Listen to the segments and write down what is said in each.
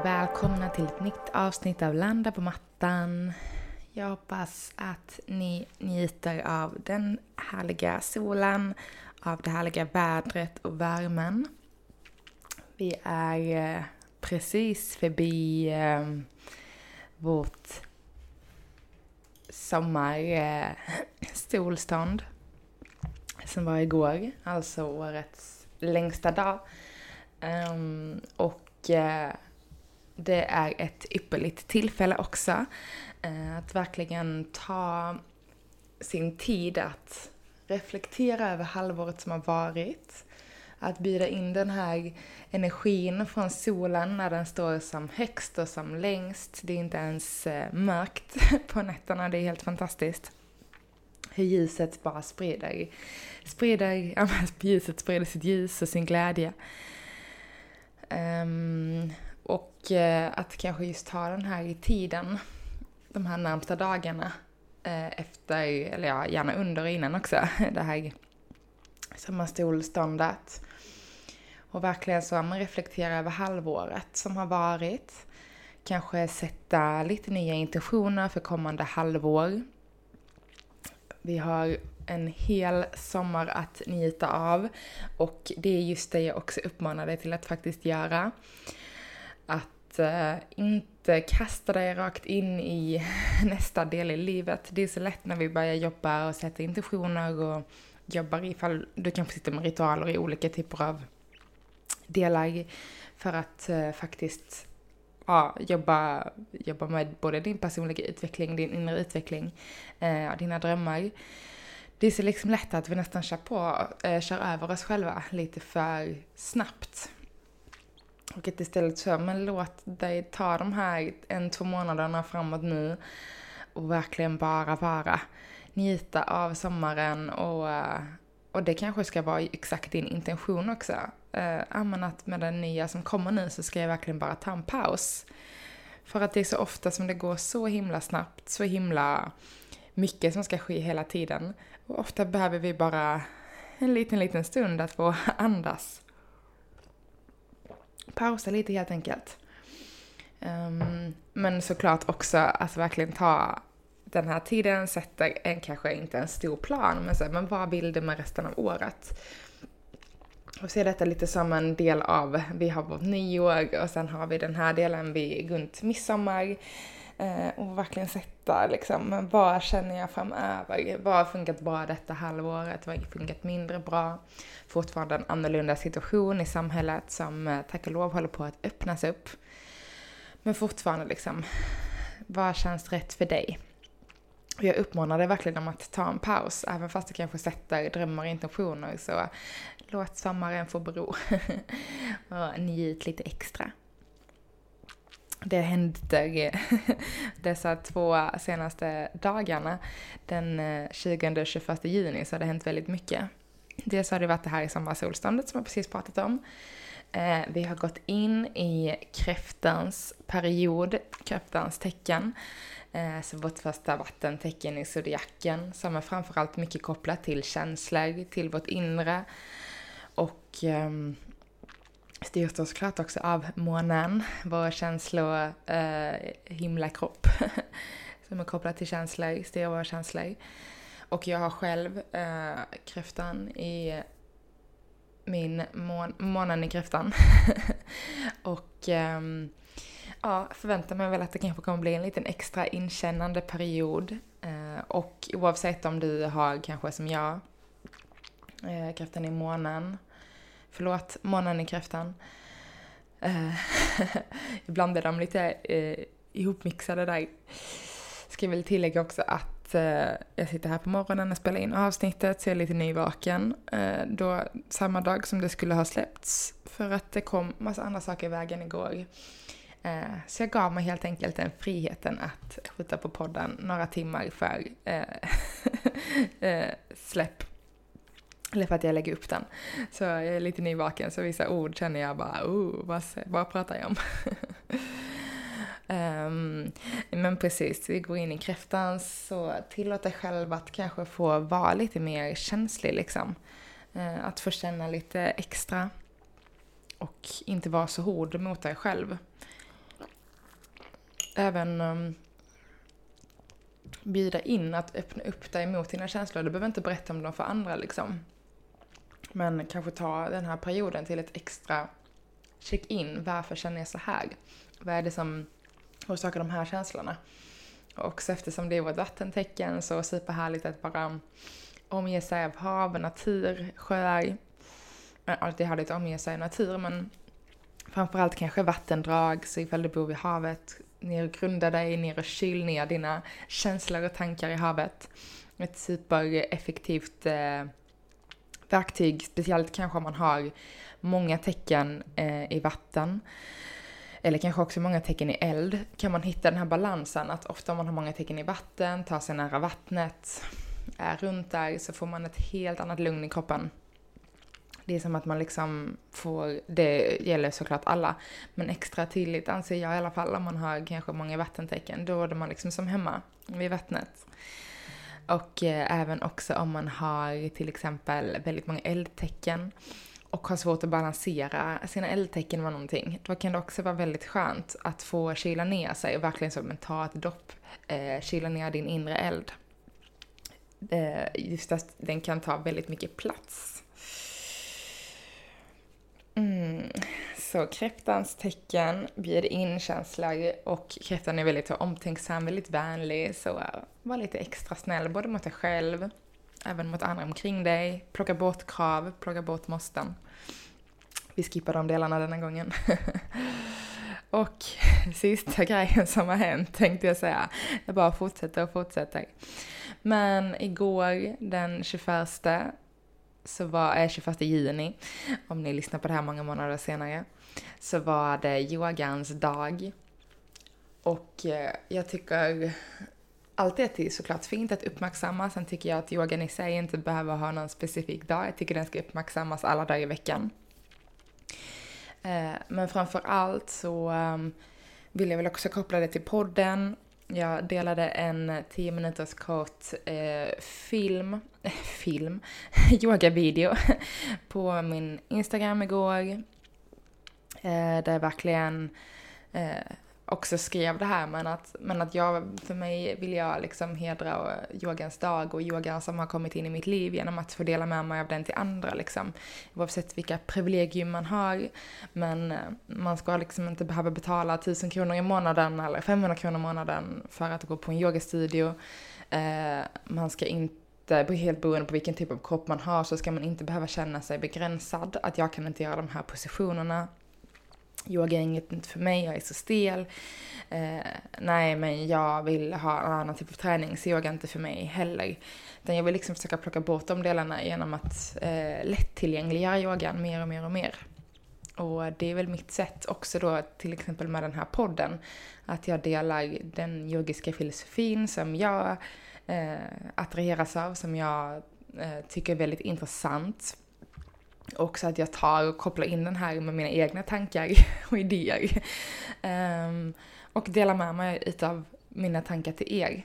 Och välkomna till ett nytt avsnitt av Landa på mattan. Jag hoppas att ni njuter av den härliga solen, av det härliga vädret och värmen. Vi är eh, precis förbi eh, vårt sommarsolstånd eh, som var igår, alltså årets längsta dag. Um, och det är ett ypperligt tillfälle också eh, att verkligen ta sin tid att reflektera över halvåret som har varit. Att bjuda in den här energin från solen när den står som högst och som längst. Det är inte ens eh, mörkt på nätterna, det är helt fantastiskt. Hur ljuset bara sprider, sprider, ja, ljuset sprider sitt ljus och sin glädje. Um, och eh, att kanske just ta den här i tiden, de här närmsta dagarna eh, efter, eller ja, gärna under och innan också, det här sommarstolståndet. Och verkligen så man reflekterar över halvåret som har varit. Kanske sätta lite nya intentioner för kommande halvår. Vi har en hel sommar att njuta av och det är just det jag också uppmanar dig till att faktiskt göra. Att eh, inte kasta dig rakt in i nästa del i livet. Det är så lätt när vi börjar jobba och sätta intentioner och jobbar ifall du kanske sitter med ritualer i olika typer av delar för att eh, faktiskt ja, jobba, jobba med både din personliga utveckling, din inre utveckling, eh, och dina drömmar det är så liksom lätt att vi nästan kör på, eh, kör över oss själva lite för snabbt. Och att istället så, men låt dig ta de här en, två månaderna framåt nu och verkligen bara vara. Njuta av sommaren och, eh, och det kanske ska vara exakt din intention också. Äh, men att med den nya som kommer nu så ska jag verkligen bara ta en paus. För att det är så ofta som det går så himla snabbt, så himla mycket som ska ske hela tiden. Och ofta behöver vi bara en liten, liten stund att få andas. Pausa lite helt enkelt. Um, men såklart också att verkligen ta den här tiden, sätta en kanske inte en stor plan, men, så, men vad vill du med resten av året? Och se detta lite som en del av, vi har vårt nyår och sen har vi den här delen vid runt midsommar. Eh, och verkligen sätta liksom, vad känner jag framöver? Vad har funkat bra detta halvåret? Vad har funkat mindre bra? Fortfarande en annorlunda situation i samhället som eh, tack och lov håller på att öppnas upp. Men fortfarande liksom, vad känns rätt för dig? Och jag uppmanar dig verkligen om att ta en paus, även fast du kanske sätter drömmar och intentioner så låt sommaren få bero och njut lite extra det händer. dessa två senaste dagarna. Den eh, 20 och 21 juni så har det hänt väldigt mycket. Dels har det varit det här i sommarsolståndet som jag precis pratat om. Eh, vi har gått in i kräftans period, kräftans tecken. Eh, så vårt första vattentecken i zodiaken som är framförallt mycket kopplat till känslor, till vårt inre. Och ehm, styrs då såklart också av månen, vår känslo eh, himlakropp som är kopplad till känslor, styr våra känslor. Och jag har själv eh, kräftan i min mån, månen i kräftan. och eh, ja, förväntar mig väl att det kanske kommer bli en liten extra inkännande period. Eh, och oavsett om du har kanske som jag eh, kräftan i månen Förlåt, månen i kräftan. Uh, ibland är de lite uh, ihopmixade där. Ska väl tillägga också att uh, jag sitter här på morgonen och spelar in avsnittet så jag är lite nyvaken. Då, samma dag som det skulle ha släppts. För att det kom massa andra saker i vägen igår. Så jag gav mig helt enkelt den friheten att skjuta på podden några timmar för släpp. Eller för att jag lägger upp den. Så jag är lite nyvaken så vissa ord känner jag bara, oh, vad, vad pratar jag om? Um, men precis, vi går in i kräftan så tillåt dig själv att kanske få vara lite mer känslig liksom. Uh, att få känna lite extra. Och inte vara så hård mot dig själv. Även um, bjuda in att öppna upp dig mot dina känslor. Du behöver inte berätta om dem för andra liksom. Men kanske ta den här perioden till ett extra check-in. Varför känner jag så här? Vad är det som orsakar de här känslorna? Och så eftersom det är vårt vattentecken så superhärligt att bara omge sig av hav, natur, sjöar. Alltid härligt att omge sig av natur men framförallt kanske vattendrag, så ifall du bor vid havet, ner och grunda dig, ner och kyl ner dina känslor och tankar i havet. Ett supereffektivt eh, verktyg, speciellt kanske om man har många tecken eh, i vatten. Eller kanske också många tecken i eld. Kan man hitta den här balansen att ofta om man har många tecken i vatten, tar sig nära vattnet, är runt där så får man ett helt annat lugn i kroppen. Det är som att man liksom får, det gäller såklart alla, men extra tydligt anser jag i alla fall om man har kanske många vattentecken, då är man liksom som hemma vid vattnet. Och eh, även också om man har till exempel väldigt många eldtecken och har svårt att balansera sina eldtecken med någonting. Då kan det också vara väldigt skönt att få kyla ner sig och verkligen som ta ett dopp, eh, kyla ner din inre eld. Eh, just att den kan ta väldigt mycket plats. Mm. Så kräftans tecken bjuder in känslor och kräftan är väldigt omtänksam, väldigt vänlig. Så äh, var lite extra snäll både mot dig själv, även mot andra omkring dig. Plocka bort krav, plocka bort måsten. Vi skippar de delarna denna gången. och sista grejen som har hänt tänkte jag säga. Jag bara fortsätter och fortsätter. Men igår den 21 så var, eh, 21 juni, om ni lyssnar på det här många månader senare, så var det yogans dag. Och eh, jag tycker alltid att det är såklart fint att uppmärksamma. Sen tycker jag att yogan i sig inte behöver ha någon specifik dag. Jag tycker den ska uppmärksammas alla dagar i veckan. Eh, men framför allt så um, vill jag väl också koppla det till podden. Jag delade en 10 minuters kort eh, film, film, yogavideo på min Instagram igår. Eh, där jag verkligen eh, också skrev det här men att, men att jag, för mig vill jag liksom hedra yogans dag och yogan som har kommit in i mitt liv genom att få dela med mig av den till andra liksom. Oavsett vilka privilegium man har. Men eh, man ska liksom inte behöva betala 1000 kronor i månaden eller 500 kronor i månaden för att gå på en yogastudio. Eh, man ska inte helt beroende på vilken typ av kropp man har så ska man inte behöva känna sig begränsad. Att jag kan inte göra de här positionerna yoga är inget för mig, jag är så stel. Eh, nej, men jag vill ha en annan typ av träning, så yoga är inte för mig heller. Utan jag vill liksom försöka plocka bort de delarna genom att eh, lättillgängliggöra yogan mer och mer och mer. Och det är väl mitt sätt också då, till exempel med den här podden, att jag delar den yogiska filosofin som jag eh, attraheras av, som jag eh, tycker är väldigt intressant också att jag tar och kopplar in den här med mina egna tankar och idéer. Um, och delar med mig utav mina tankar till er.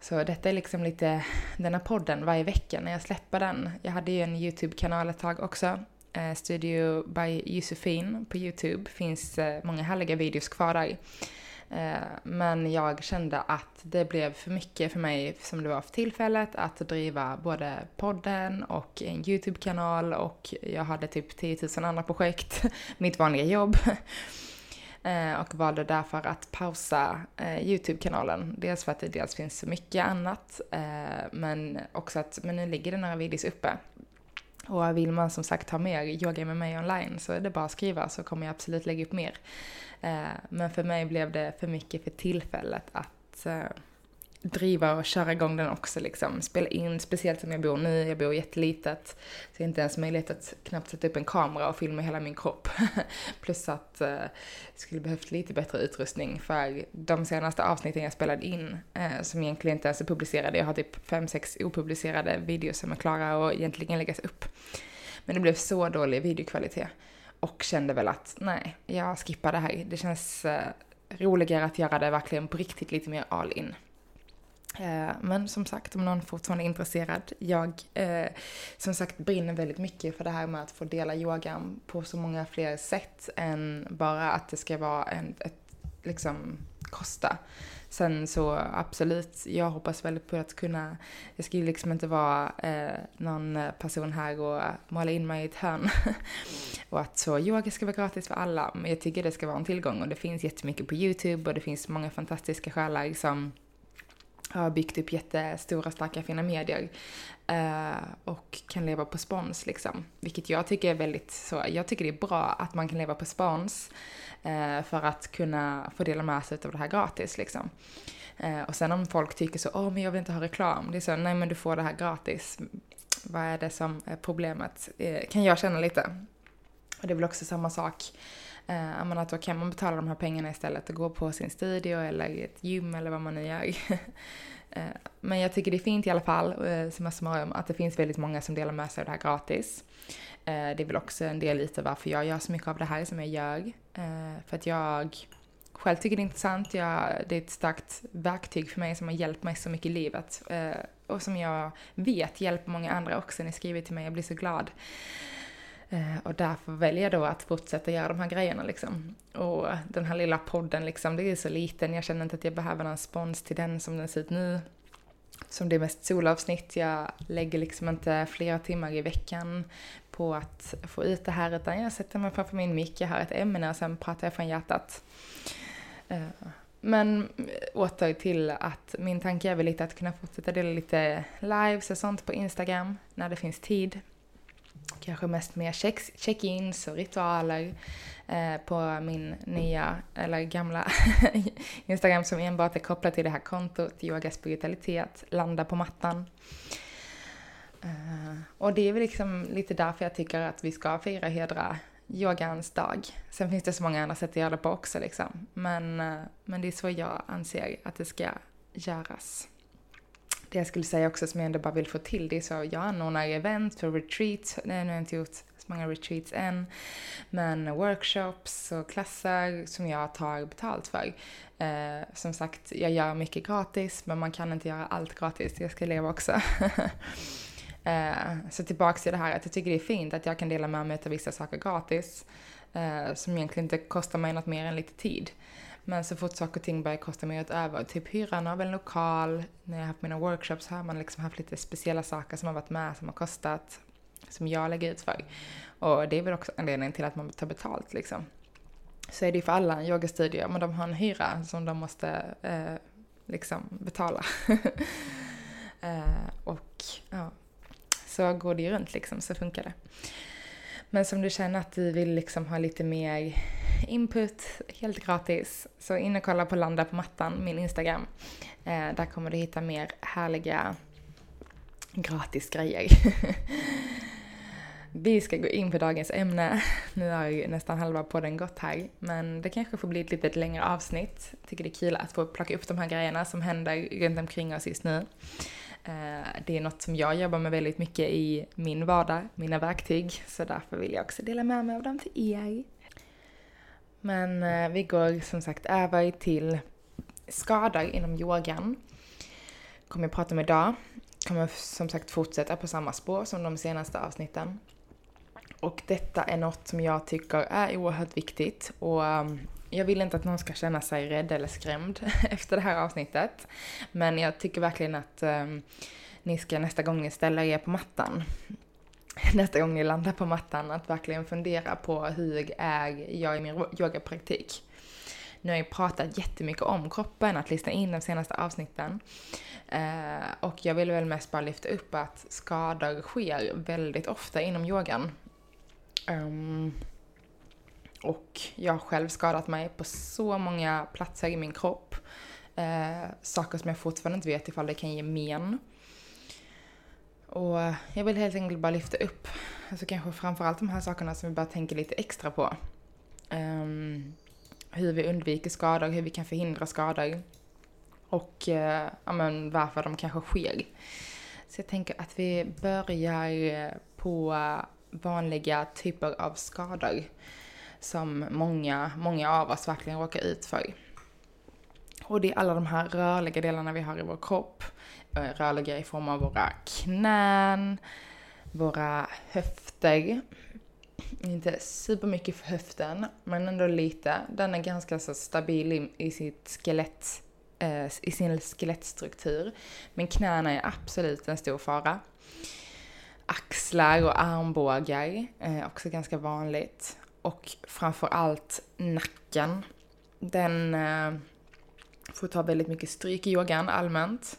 Så detta är liksom lite denna podden varje vecka när jag släpper den. Jag hade ju en YouTube-kanal ett tag också. Eh, Studio by Josefin på YouTube. Finns eh, många härliga videos kvar där. Eh, men jag kände att det blev för mycket för mig som det var för tillfället att driva både podden och en YouTube-kanal och jag hade typ 10 000 andra projekt, mitt vanliga jobb. Eh, och valde därför att pausa eh, YouTube-kanalen. Dels för att det dels finns så mycket annat, men också att men nu ligger det några videos uppe. Och vill man som sagt ha mer yoga med mig online så är det bara att skriva så kommer jag absolut lägga upp mer. Eh, men för mig blev det för mycket för tillfället att, eh, driva och köra igång den också liksom. Spela in, speciellt som jag bor nu, jag bor jättelitet. Så jag har inte ens möjlighet att knappt sätta upp en kamera och filma hela min kropp. Plus att eh, skulle behövt lite bättre utrustning för de senaste avsnitten jag spelade in, eh, som egentligen inte ens är publicerade, jag har typ fem sex opublicerade videos som är klara och egentligen läggas upp. Men det blev så dålig videokvalitet. Och kände väl att nej, jag skippar det här. Det känns eh, roligare att göra det verkligen på riktigt lite mer all in. Eh, men som sagt, om någon fortfarande är intresserad. Jag eh, som sagt brinner väldigt mycket för det här med att få dela yogan på så många fler sätt än bara att det ska vara en, ett, liksom, kosta. Sen så absolut, jag hoppas väldigt på att kunna, jag ska ju liksom inte vara eh, någon person här och måla in mig i ett hörn. och att så yoga ska vara gratis för alla, men jag tycker det ska vara en tillgång och det finns jättemycket på YouTube och det finns många fantastiska själar som har byggt upp jättestora, starka, fina medier eh, och kan leva på spons liksom. Vilket jag tycker är väldigt så, jag tycker det är bra att man kan leva på spons eh, för att kunna få dela med sig av det här gratis liksom. Eh, och sen om folk tycker så, åh men jag vill inte ha reklam, det är så, nej men du får det här gratis. Vad är det som är problemet? Eh, kan jag känna lite. Och det är väl också samma sak Eh, att då kan man betala de här pengarna istället och gå på sin studio eller ett gym eller vad man nu gör. eh, men jag tycker det är fint i alla fall, eh, summa summarum, att det finns väldigt många som delar med sig av det här gratis. Eh, det är väl också en del lite varför jag gör så mycket av det här som jag gör. Eh, för att jag själv tycker det är intressant. Jag, det är ett starkt verktyg för mig som har hjälpt mig så mycket i livet. Eh, och som jag vet hjälper många andra också. Ni skriver till mig, jag blir så glad. Eh, och därför väljer jag då att fortsätta göra de här grejerna liksom. Och den här lilla podden liksom, det är så liten, jag känner inte att jag behöver någon spons till den som den ser ut nu. Som det är mest solavsnitt, jag lägger liksom inte flera timmar i veckan på att få ut det här utan jag sätter mig framför min mick, jag har ett ämne och sen pratar jag från hjärtat. Eh, men eh, åter till att min tanke är väl lite att kunna fortsätta dela lite lives och sånt på Instagram när det finns tid kanske mest mer check-ins och ritualer eh, på min nya, eller gamla Instagram som enbart är kopplat till det här kontot, yoga spiritualitet, landa på mattan. Eh, och det är väl liksom lite därför jag tycker att vi ska fira hedra yogans dag. Sen finns det så många andra sätt att göra det på också liksom. Men, eh, men det är så jag anser att det ska göras det jag skulle säga också som jag ändå bara vill få till det är så jag anordnar event för retreats, nej nu har jag inte gjort så många retreats än, men workshops och klasser som jag tar betalt för. Eh, som sagt, jag gör mycket gratis men man kan inte göra allt gratis, jag ska leva också. eh, så tillbaks till det här att jag tycker det är fint att jag kan dela med mig av vissa saker gratis eh, som egentligen inte kostar mig något mer än lite tid. Men så fort saker och ting börjar kosta mer över, typ hyran av en lokal, när jag har haft mina workshops har man liksom haft lite speciella saker som har varit med, som har kostat, som jag lägger ut för. Och det är väl också anledningen till att man tar betalt liksom. Så är det ju för alla yogastudior, men de har en hyra som de måste eh, liksom betala. eh, och ja, så går det ju runt liksom, så funkar det. Men som du känner att du vill liksom ha lite mer input, helt gratis, så in och kolla på Landa på mattan, min Instagram. Eh, där kommer du hitta mer härliga gratis grejer. Vi ska gå in på dagens ämne. Nu har ju nästan halva podden gått här, men det kanske får bli ett lite längre avsnitt. Jag tycker det är kul att få plocka upp de här grejerna som händer runt omkring oss just nu. Eh, det är något som jag jobbar med väldigt mycket i min vardag, mina verktyg, så därför vill jag också dela med mig av dem till er. Men eh, vi går som sagt över till skador inom yogan. Kommer jag prata om idag. Kommer som sagt fortsätta på samma spår som de senaste avsnitten. Och detta är något som jag tycker är oerhört viktigt och ehm, jag vill inte att någon ska känna sig rädd eller skrämd efter det här avsnittet. Men jag tycker verkligen att um, ni ska nästa gång ni ställer er på mattan, nästa gång ni landar på mattan, att verkligen fundera på hur är jag i min yogapraktik. Nu har jag pratat jättemycket om kroppen, att lista in de senaste avsnitten. Eh, och jag vill väl mest bara lyfta upp att skador sker väldigt ofta inom yogan. Um, och jag har själv skadat mig på så många platser i min kropp. Eh, saker som jag fortfarande inte vet ifall det kan ge men. Och eh, jag vill helt enkelt bara lyfta upp, alltså kanske framförallt de här sakerna som vi bara tänker lite extra på. Um, hur vi undviker skador, hur vi kan förhindra skador och uh, ja, men varför de kanske sker. Så jag tänker att vi börjar eh, på vanliga typer av skador som många, många av oss verkligen råkar ut för. Och det är alla de här rörliga delarna vi har i vår kropp. Eh, rörliga i form av våra knän, våra höfter. Inte supermycket för höften, men ändå lite. Den är ganska så stabil i, i sitt skelett, eh, i sin skelettstruktur. Men knäna är absolut en stor fara. Axlar och armbågar är också ganska vanligt. Och framför allt nacken. Den eh, får ta väldigt mycket stryk i yogan allmänt.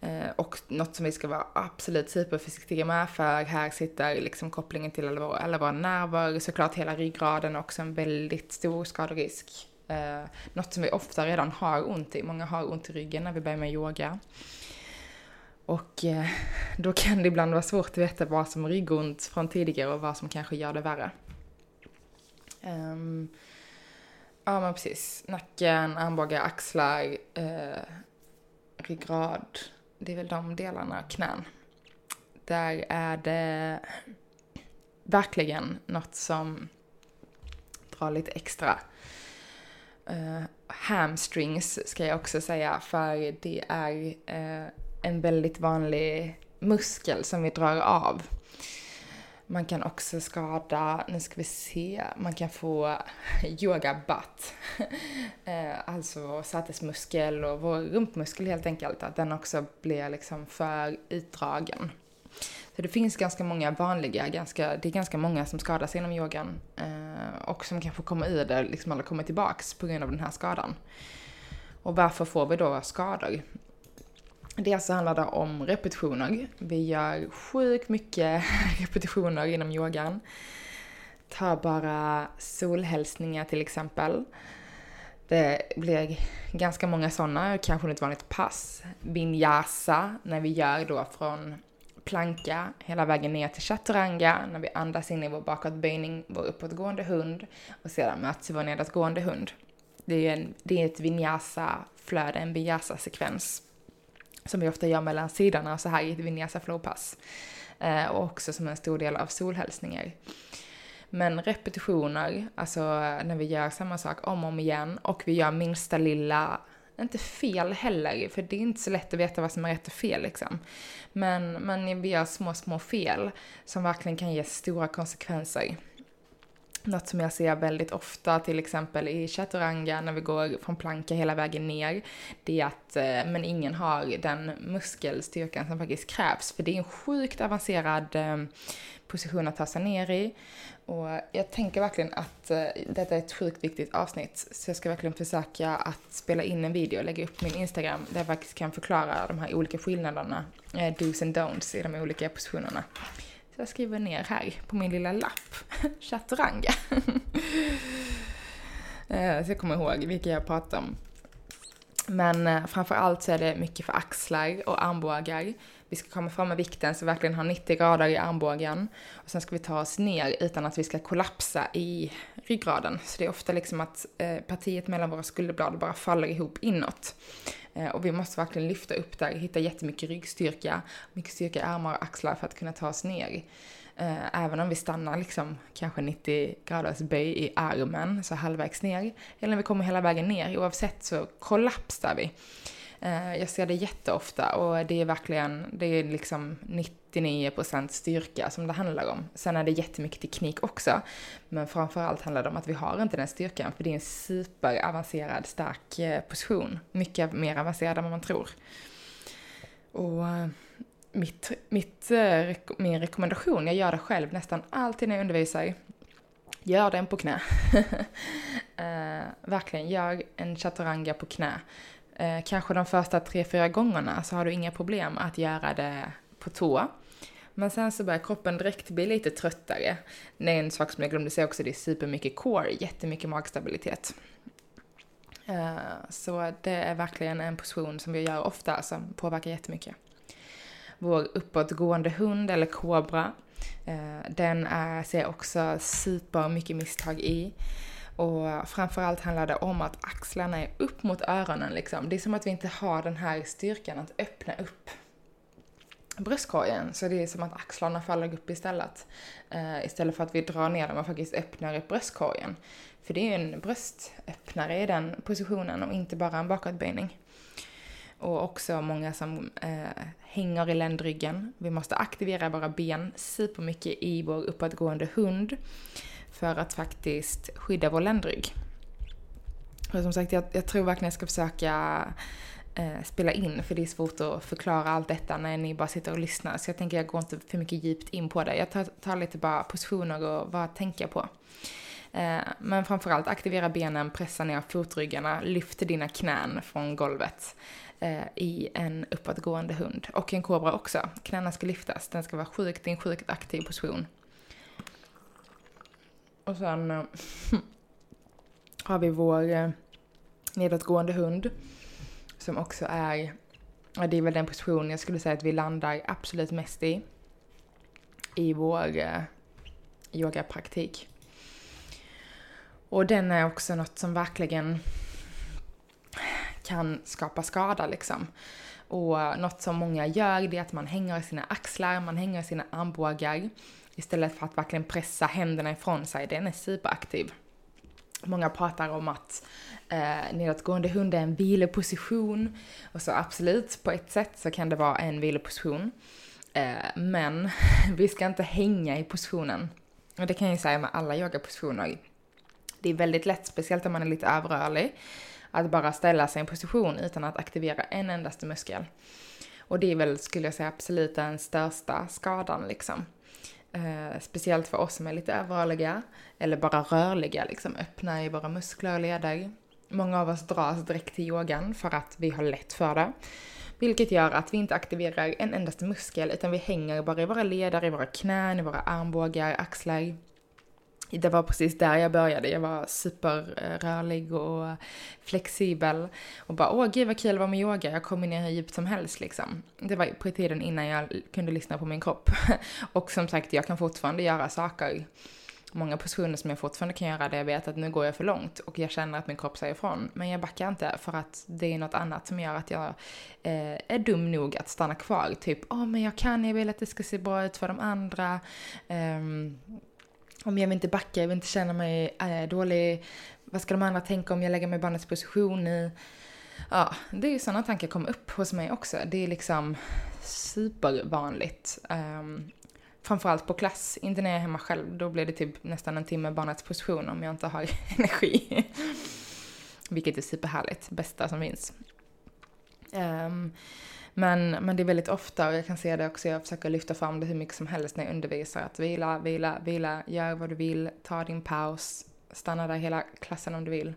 Eh, och något som vi ska vara absolut superförsiktiga med för här sitter liksom kopplingen till alla våra, alla våra nerver, såklart hela ryggraden också en väldigt stor skaderisk. Eh, något som vi ofta redan har ont i, många har ont i ryggen när vi börjar med yoga. Och eh, då kan det ibland vara svårt att veta vad som är ryggont från tidigare och vad som kanske gör det värre. Um, ja men precis, nacken, armbågar, axlar, uh, ryggrad, det är väl de delarna, knän. Där är det verkligen något som drar lite extra. Uh, hamstrings ska jag också säga, för det är uh, en väldigt vanlig muskel som vi drar av. Man kan också skada, nu ska vi se, man kan få yoga butt. Eh, alltså sätesmuskel och vår rumpmuskel helt enkelt, att den också blir liksom för utdragen. Så det finns ganska många vanliga, ganska, det är ganska många som skadar sig inom yogan eh, och som kanske kommer ur det, liksom eller kommer tillbaks på grund av den här skadan. Och varför får vi då skador? Dels så alltså handlar det om repetitioner. Vi gör sjukt mycket repetitioner inom yogan. Ta bara solhälsningar till exempel. Det blir ganska många sådana, kanske ett vanligt pass. Vinyasa, när vi gör då från planka hela vägen ner till chaturanga, när vi andas in i vår bakåtböjning, vår uppåtgående hund och sedan möts vi vår nedåtgående hund. Det är, en, det är ett vinyasa-flöde, en vinyasa-sekvens som vi ofta gör mellan sidorna så här i ett vinyasa flowpass. Eh, och också som en stor del av solhälsningar. Men repetitioner, alltså när vi gör samma sak om och om igen och vi gör minsta lilla, inte fel heller, för det är inte så lätt att veta vad som är rätt och fel liksom. Men, men vi gör små, små fel som verkligen kan ge stora konsekvenser. Något som jag ser väldigt ofta, till exempel i chaturanga när vi går från planka hela vägen ner, det är att eh, men ingen har den muskelstyrkan som faktiskt krävs. För det är en sjukt avancerad eh, position att ta sig ner i. Och jag tänker verkligen att eh, detta är ett sjukt viktigt avsnitt, så jag ska verkligen försöka att spela in en video och lägga upp min Instagram där jag faktiskt kan förklara de här olika skillnaderna, dos and don'ts i de olika positionerna. Så jag skriver ner här på min lilla lapp, chaturanga. Eh, så jag kommer ihåg vilka jag pratar om. Men eh, framför allt så är det mycket för axlar och armbågar. Vi ska komma fram med vikten så vi verkligen har 90 grader i armbågen. Och sen ska vi ta oss ner utan att vi ska kollapsa i ryggraden. Så det är ofta liksom att eh, partiet mellan våra skulderblad bara faller ihop inåt. Eh, och vi måste verkligen lyfta upp där, hitta jättemycket ryggstyrka, mycket styrka i armar och axlar för att kunna ta oss ner. Eh, även om vi stannar liksom kanske 90 graders böj i armen, så halvvägs ner, eller om vi kommer hela vägen ner, oavsett så kollapsar vi. Eh, jag ser det jätteofta och det är verkligen, det är liksom 99% styrka som det handlar om. Sen är det jättemycket teknik också, men framförallt handlar det om att vi har inte den styrkan, för det är en superavancerad, stark eh, position. Mycket mer avancerad än vad man tror. Och eh, mitt, mitt, eh, min rekommendation, jag gör det själv nästan alltid när jag undervisar, gör den på knä. uh, verkligen, gör en chaturanga på knä eh, kanske de första tre, fyra gångerna så har du inga problem att göra det på tå. Men sen så börjar kroppen direkt bli lite tröttare. Det är en sak som jag glömde säga också, det är supermycket core, jättemycket magstabilitet. Eh, så det är verkligen en position som vi gör ofta som påverkar jättemycket. Vår uppåtgående hund eller kobra, eh, den är, ser jag också super mycket misstag i. Och framförallt handlar det om att axlarna är upp mot öronen liksom. Det är som att vi inte har den här styrkan att öppna upp bröstkorgen. Så det är som att axlarna faller upp istället. Uh, istället för att vi drar ner dem och faktiskt öppnar upp bröstkorgen. För det är ju en bröstöppnare i den positionen och inte bara en bakåtböjning. Och också många som uh, hänger i ländryggen. Vi måste aktivera våra ben supermycket i vår uppåtgående hund för att faktiskt skydda vår ländrygg. Och som sagt, jag, jag tror verkligen jag ska försöka eh, spela in för det är svårt att förklara allt detta när ni bara sitter och lyssnar. Så jag tänker jag går inte för mycket djupt in på det. Jag tar, tar lite bara positioner och vad tänker jag på. Eh, men framförallt aktivera benen, pressa ner fotryggarna, lyft dina knän från golvet eh, i en uppåtgående hund. Och en kobra också. Knäna ska lyftas, den ska vara sjukt, i en sjukt aktiv position. Och sen äh, har vi vår äh, nedåtgående hund som också är, ja, det är väl den position jag skulle säga att vi landar absolut mest i i vår äh, yogapraktik. Och den är också något som verkligen kan skapa skada liksom. Och något som många gör det är att man hänger i sina axlar, man hänger i sina armbågar istället för att verkligen pressa händerna ifrån sig. Den är superaktiv. Många pratar om att eh, nedåtgående hund är en viloposition. Och så absolut, på ett sätt så kan det vara en viloposition. Eh, men vi ska inte hänga i positionen. Och det kan jag ju säga med alla yogapositioner. Det är väldigt lätt, speciellt om man är lite överrörlig, att bara ställa sig i en position utan att aktivera en endaste muskel. Och det är väl, skulle jag säga, absolut den största skadan liksom. Eh, speciellt för oss som är lite överrörliga, eller bara rörliga, liksom öppna i våra muskler och leder. Många av oss dras direkt till yogan för att vi har lätt för det. Vilket gör att vi inte aktiverar en endaste muskel utan vi hänger bara i våra leder, i våra knän, i våra armbågar, axlar, det var precis där jag började. Jag var superrörlig och flexibel. Och bara, åh gud vad kul att vara med yoga. Jag kom ner hur djupt som helst liksom. Det var på tiden innan jag kunde lyssna på min kropp. och som sagt, jag kan fortfarande göra saker. Många positioner som jag fortfarande kan göra där jag vet att nu går jag för långt och jag känner att min kropp säger ifrån. Men jag backar inte för att det är något annat som gör att jag eh, är dum nog att stanna kvar. Typ, åh men jag kan, jag vill att det ska se bra ut för de andra. Um, om jag vill inte backa, jag vill inte känna mig äh, dålig. Vad ska de andra tänka om jag lägger mig i barnets position i? Ja, det är ju sådana tankar som kommer upp hos mig också. Det är liksom supervanligt. Um, framförallt på klass, inte när jag är hemma själv. Då blir det typ nästan en timme barnets position om jag inte har energi. Vilket är superhärligt, bästa som finns. Um, men, men det är väldigt ofta, och jag kan se det också, jag försöker lyfta fram det hur mycket som helst när jag undervisar, att vila, vila, vila, gör vad du vill, ta din paus, stanna där hela klassen om du vill.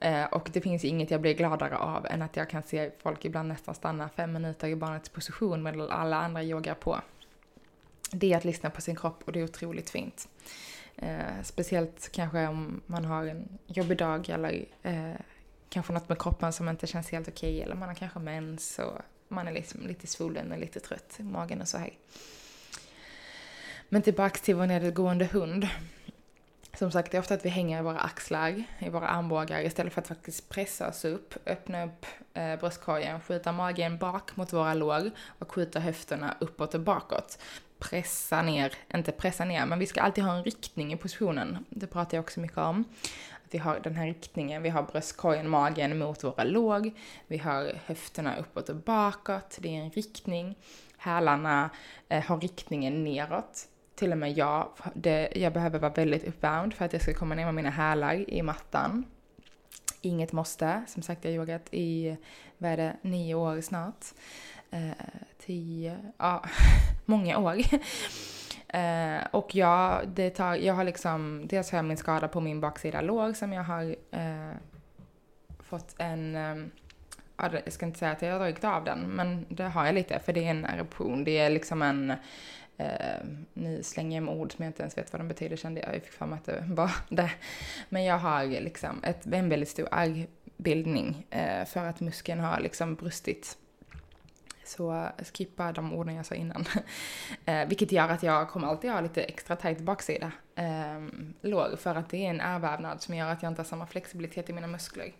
Eh, och det finns inget jag blir gladare av än att jag kan se folk ibland nästan stanna fem minuter i barnets position medan alla andra yogar på. Det är att lyssna på sin kropp och det är otroligt fint. Eh, speciellt kanske om man har en jobbig dag eller eh, kanske något med kroppen som inte känns helt okej okay, eller man har kanske mens och man är liksom lite svullen och lite trött i magen och så här. Men tillbaks till vår nedåtgående hund. Som sagt, det är ofta att vi hänger i våra axlar, i våra armbågar istället för att faktiskt pressa oss upp, öppna upp eh, bröstkorgen, skjuta magen bak mot våra lår och skjuta höfterna uppåt och bakåt. Pressa ner, inte pressa ner, men vi ska alltid ha en riktning i positionen. Det pratar jag också mycket om vi har den här riktningen, vi har bröstkorgen, magen mot våra låg, vi har höfterna uppåt och bakåt, det är en riktning. Hälarna eh, har riktningen neråt. Till och med jag, det, jag behöver vara väldigt uppvärmd för att jag ska komma ner med mina hälar i mattan. Inget måste, som sagt jag har yogat i, vad är det, nio år snart. Eh, tio, ja, många år. Eh, och jag, det tar, jag har liksom, dels har jag min skada på min baksida lår som jag har eh, fått en, eh, jag ska inte säga att jag har dragit av den, men det har jag lite för det är en eruption. Det är liksom en, eh, nu slänger jag med ord som jag inte ens vet vad de betyder kände jag. Jag fick för mig att det var det. Men jag har liksom ett, en väldigt stor ärrbildning eh, för att muskeln har liksom brustit. Så skippa de orden jag sa innan. eh, vilket gör att jag kommer alltid ha lite extra tajt baksida eh, lår för att det är en ärrvävnad som gör att jag inte har samma flexibilitet i mina muskler.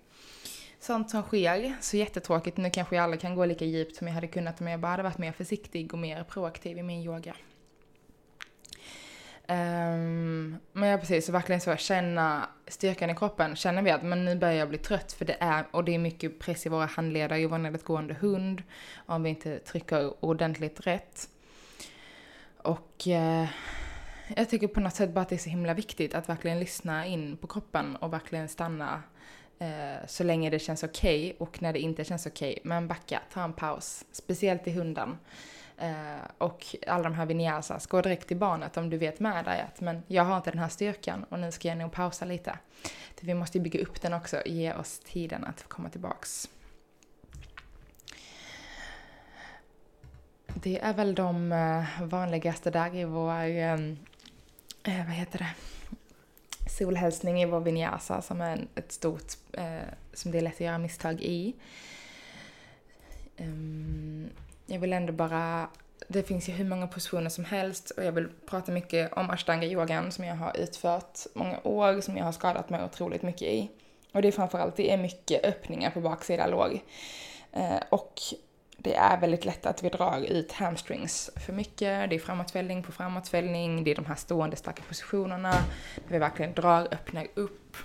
Sånt som sker, så jättetråkigt. Nu kanske jag aldrig kan gå lika djupt som jag hade kunnat om jag bara hade varit mer försiktig och mer proaktiv i min yoga. Um, men ja precis, så verkligen så känna styrkan i kroppen. Känner vi att men nu börjar jag bli trött för det är, och det är mycket press i våra handleder i vår nedåtgående hund. Om vi inte trycker ordentligt rätt. Och uh, jag tycker på något sätt bara att det är så himla viktigt att verkligen lyssna in på kroppen och verkligen stanna uh, så länge det känns okej okay, och när det inte känns okej. Okay. Men backa, ta en paus. Speciellt i hunden. Eh, och alla de här vinyasas, gå direkt till barnet om du vet med dig att men jag har inte den här styrkan och nu ska jag nog pausa lite. För vi måste ju bygga upp den också, ge oss tiden att komma tillbaks. Det är väl de eh, vanligaste där i vår, eh, eh, vad heter det, solhälsning i vår vinyasa som är ett stort, eh, som det är lätt att göra misstag i. Um, jag vill ändå bara, det finns ju hur många positioner som helst och jag vill prata mycket om ashtanga-yogan som jag har utfört många år, som jag har skadat mig otroligt mycket i. Och det är framförallt, det är mycket öppningar på baksida låg. Eh, och det är väldigt lätt att vi drar ut hamstrings för mycket. Det är framåtfällning på framåtfällning, det är de här stående starka positionerna där vi verkligen drar, öppnar upp.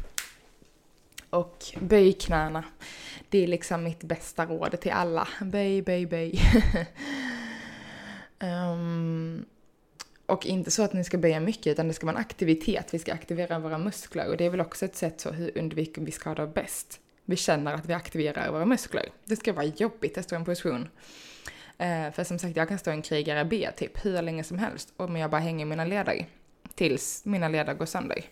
Och böj knäna. Det är liksom mitt bästa råd till alla. Böj, böj, böj. um, och inte så att ni ska böja mycket, utan det ska vara en aktivitet. Vi ska aktivera våra muskler och det är väl också ett sätt så hur undviker vi skador bäst. Vi känner att vi aktiverar våra muskler. Det ska vara jobbigt att stå i en position. Uh, för som sagt, jag kan stå i en krigare B typ hur länge som helst om jag bara hänger mina leder tills mina leder går sönder.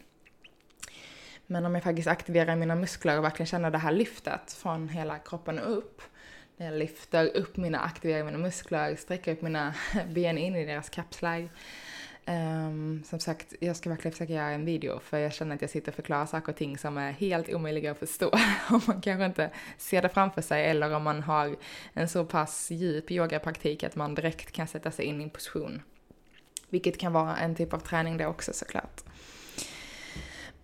Men om jag faktiskt aktiverar mina muskler och verkligen känner det här lyftet från hela kroppen och upp. När jag lyfter upp mina, aktiverar mina muskler, sträcker upp mina ben in i deras kapslar. Um, som sagt, jag ska verkligen försöka göra en video för jag känner att jag sitter och förklarar saker och ting som är helt omöjliga att förstå. om man kanske inte ser det framför sig eller om man har en så pass djup yogapraktik att man direkt kan sätta sig in i en position. Vilket kan vara en typ av träning det också såklart.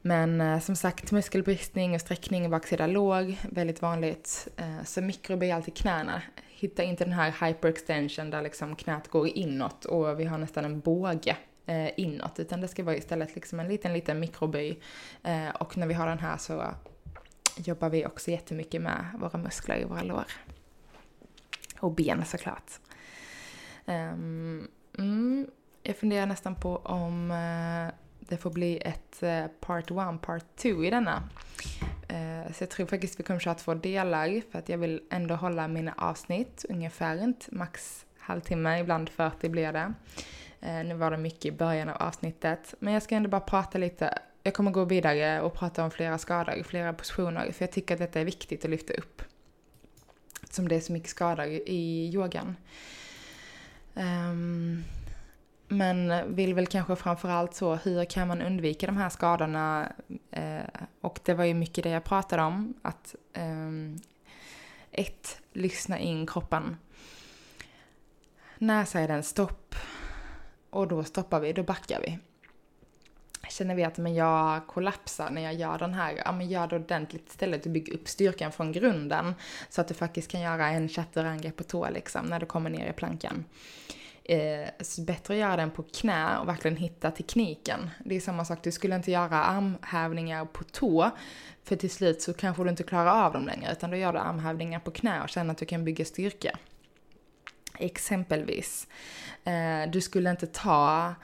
Men eh, som sagt, muskelbristning och sträckning i baksida låg, väldigt vanligt. Eh, så mikroböj alltid knäna. Hitta inte den här hyperextension där liksom knät går inåt och vi har nästan en båge eh, inåt, utan det ska vara istället liksom en liten, liten mikroböj. Eh, och när vi har den här så jobbar vi också jättemycket med våra muskler i våra lår. Och ben såklart. Um, mm, jag funderar nästan på om eh, det får bli ett eh, part one, part two i denna. Eh, så jag tror faktiskt vi kommer köra två delar för att jag vill ändå hålla mina avsnitt ungefär max halvtimme, ibland 40 blir det. Eh, nu var det mycket i början av avsnittet, men jag ska ändå bara prata lite. Jag kommer gå vidare och prata om flera skador, flera positioner, för jag tycker att detta är viktigt att lyfta upp. Som det är så mycket skador i yogan. Um, men vill väl kanske framförallt så, hur kan man undvika de här skadorna? Eh, och det var ju mycket det jag pratade om, att eh, ett, lyssna in kroppen. När säger den stopp? Och då stoppar vi, då backar vi. Känner vi att men jag kollapsar när jag gör den här, ja men gör det ordentligt istället och bygg upp styrkan från grunden. Så att du faktiskt kan göra en chatterangrepp på tå liksom, när du kommer ner i plankan eh, bättre att göra den på knä och verkligen hitta tekniken. Det är samma sak, du skulle inte göra armhävningar på tå, för till slut så kanske du inte klarar av dem längre, utan då gör du armhävningar på knä och känner att du kan bygga styrka. Exempelvis, eh, du skulle inte ta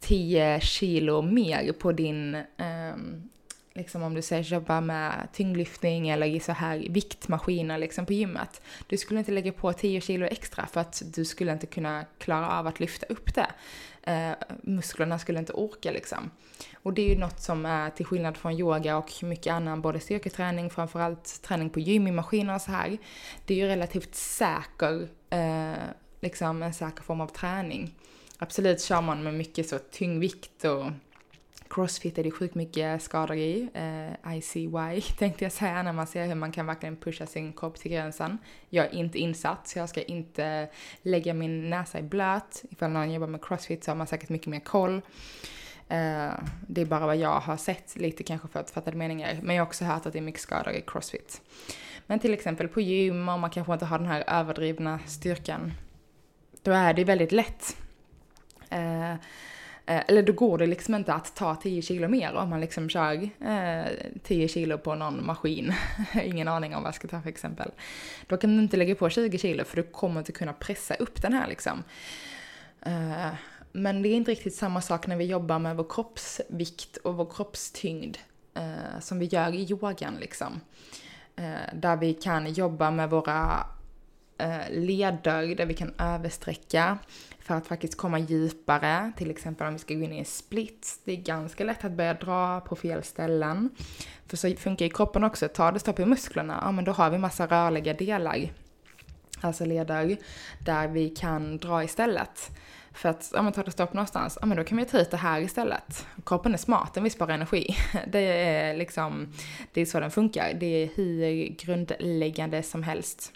10 kilo mer på din eh, liksom om du säger jobba med tyngdlyftning eller i så här viktmaskiner liksom på gymmet. Du skulle inte lägga på 10 kilo extra för att du skulle inte kunna klara av att lyfta upp det. Eh, musklerna skulle inte orka liksom. Och det är ju något som är till skillnad från yoga och mycket annan, både styrketräning, framförallt träning på gym i maskiner och så här. Det är ju relativt säker, eh, liksom en säker form av träning. Absolut kör man med mycket så tyngdvikt och Crossfit är det sjukt mycket skador i. Eh, ICY tänkte jag säga när man ser hur man kan verkligen pusha sin kropp till gränsen. Jag är inte insatt så jag ska inte lägga min näsa i blöt. Ifall någon jobbar med crossfit så har man säkert mycket mer koll. Eh, det är bara vad jag har sett lite kanske för att fatta meningar. Men jag har också hört att det är mycket skador i crossfit. Men till exempel på gym om man kanske inte har den här överdrivna styrkan. Då är det väldigt lätt. Eh, Eh, eller då går det liksom inte att ta 10 kilo mer om man liksom kör eh, 10 kilo på någon maskin. Ingen aning om vad jag ska ta för exempel. Då kan du inte lägga på 20 kilo för du kommer inte kunna pressa upp den här liksom. Eh, men det är inte riktigt samma sak när vi jobbar med vår kroppsvikt och vår kroppstyngd eh, som vi gör i yogan liksom. Eh, där vi kan jobba med våra eh, leder, där vi kan översträcka för att faktiskt komma djupare, till exempel om vi ska gå in i en splits, Det är ganska lätt att börja dra på fel ställen. För så funkar ju kroppen också, tar det stopp i musklerna, ja men då har vi massa rörliga delar. Alltså leder där vi kan dra istället. För att, ja men tar det stopp någonstans, ja men då kan vi ta ut det här istället. Kroppen är smart, den vill spara energi. Det är liksom, det är så den funkar. Det är hur grundläggande som helst.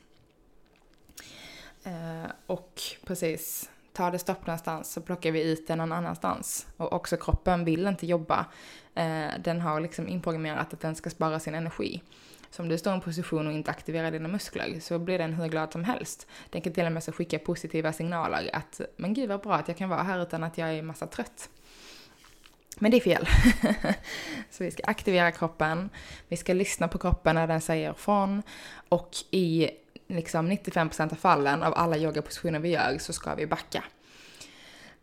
Eh, och precis, tar det stopp någonstans så plockar vi ut den någon annanstans. Och också kroppen vill inte jobba. Eh, den har liksom inprogrammerat att den ska spara sin energi. Så om du står i en position och inte aktiverar dina muskler så blir den hur glad som helst. Den kan till och med så skicka positiva signaler att men gud vad bra att jag kan vara här utan att jag är massa trött. Men det är fel. så vi ska aktivera kroppen, vi ska lyssna på kroppen när den säger från och i liksom 95% av fallen av alla yogapositioner vi gör så ska vi backa.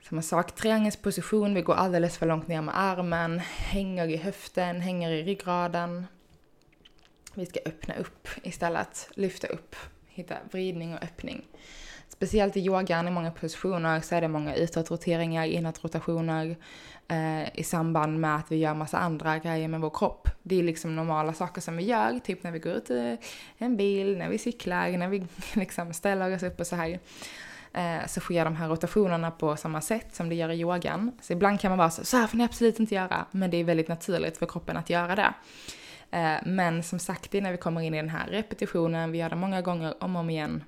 Samma sak, triangelsposition, vi går alldeles för långt ner med armen, hänger i höften, hänger i ryggraden. Vi ska öppna upp istället, lyfta upp, hitta vridning och öppning. Speciellt i yogan i många positioner så är det många utåtroteringar, inåtrotationer eh, i samband med att vi gör massa andra grejer med vår kropp. Det är liksom normala saker som vi gör, typ när vi går ut i en bil, när vi cyklar, när vi liksom ställer oss upp och så här. Eh, så sker de här rotationerna på samma sätt som det gör i yogan. Så ibland kan man vara så, så här får ni absolut inte göra, men det är väldigt naturligt för kroppen att göra det. Eh, men som sagt, det är när vi kommer in i den här repetitionen, vi gör det många gånger om och om igen,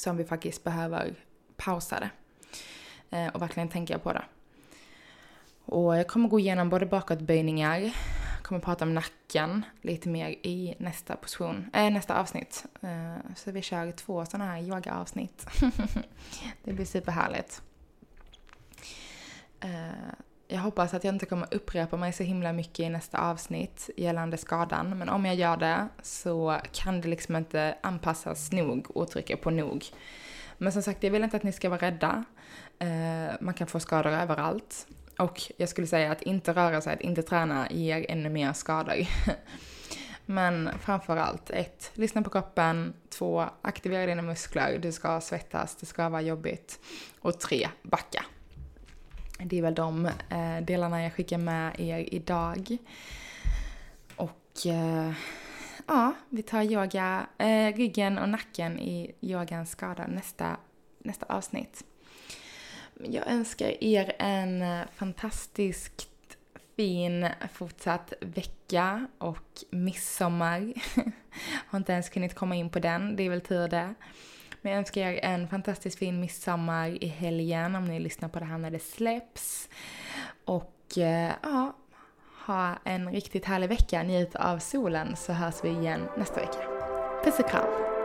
som vi faktiskt behöver pausa det. Eh, och verkligen tänka på det. Och jag kommer gå igenom både bakåtböjningar, kommer prata om nacken lite mer i nästa position, äh, nästa avsnitt. Eh, så vi kör två sådana här yogaavsnitt. det blir superhärligt. Eh, jag hoppas att jag inte kommer upprepa mig så himla mycket i nästa avsnitt gällande skadan, men om jag gör det så kan det liksom inte anpassas nog och trycka på nog. Men som sagt, jag vill inte att ni ska vara rädda. Eh, man kan få skador överallt. Och jag skulle säga att inte röra sig, att inte träna ger ännu mer skador. Men framför allt, ett, lyssna på kroppen. Två, aktivera dina muskler. Du ska svettas, det ska vara jobbigt. Och tre, backa. Det är väl de eh, delarna jag skickar med er idag. Och eh, ja, vi tar yoga, eh, ryggen och nacken i yogans skada nästa, nästa avsnitt. Jag önskar er en eh, fantastiskt fin fortsatt vecka och midsommar. Har inte ens kunnat komma in på den, det är väl tur det. Men jag önskar er en fantastiskt fin midsommar i helgen om ni lyssnar på det här när det släpps. Och eh, ja, ha en riktigt härlig vecka, njut av solen så hörs vi igen nästa vecka. Puss och kram!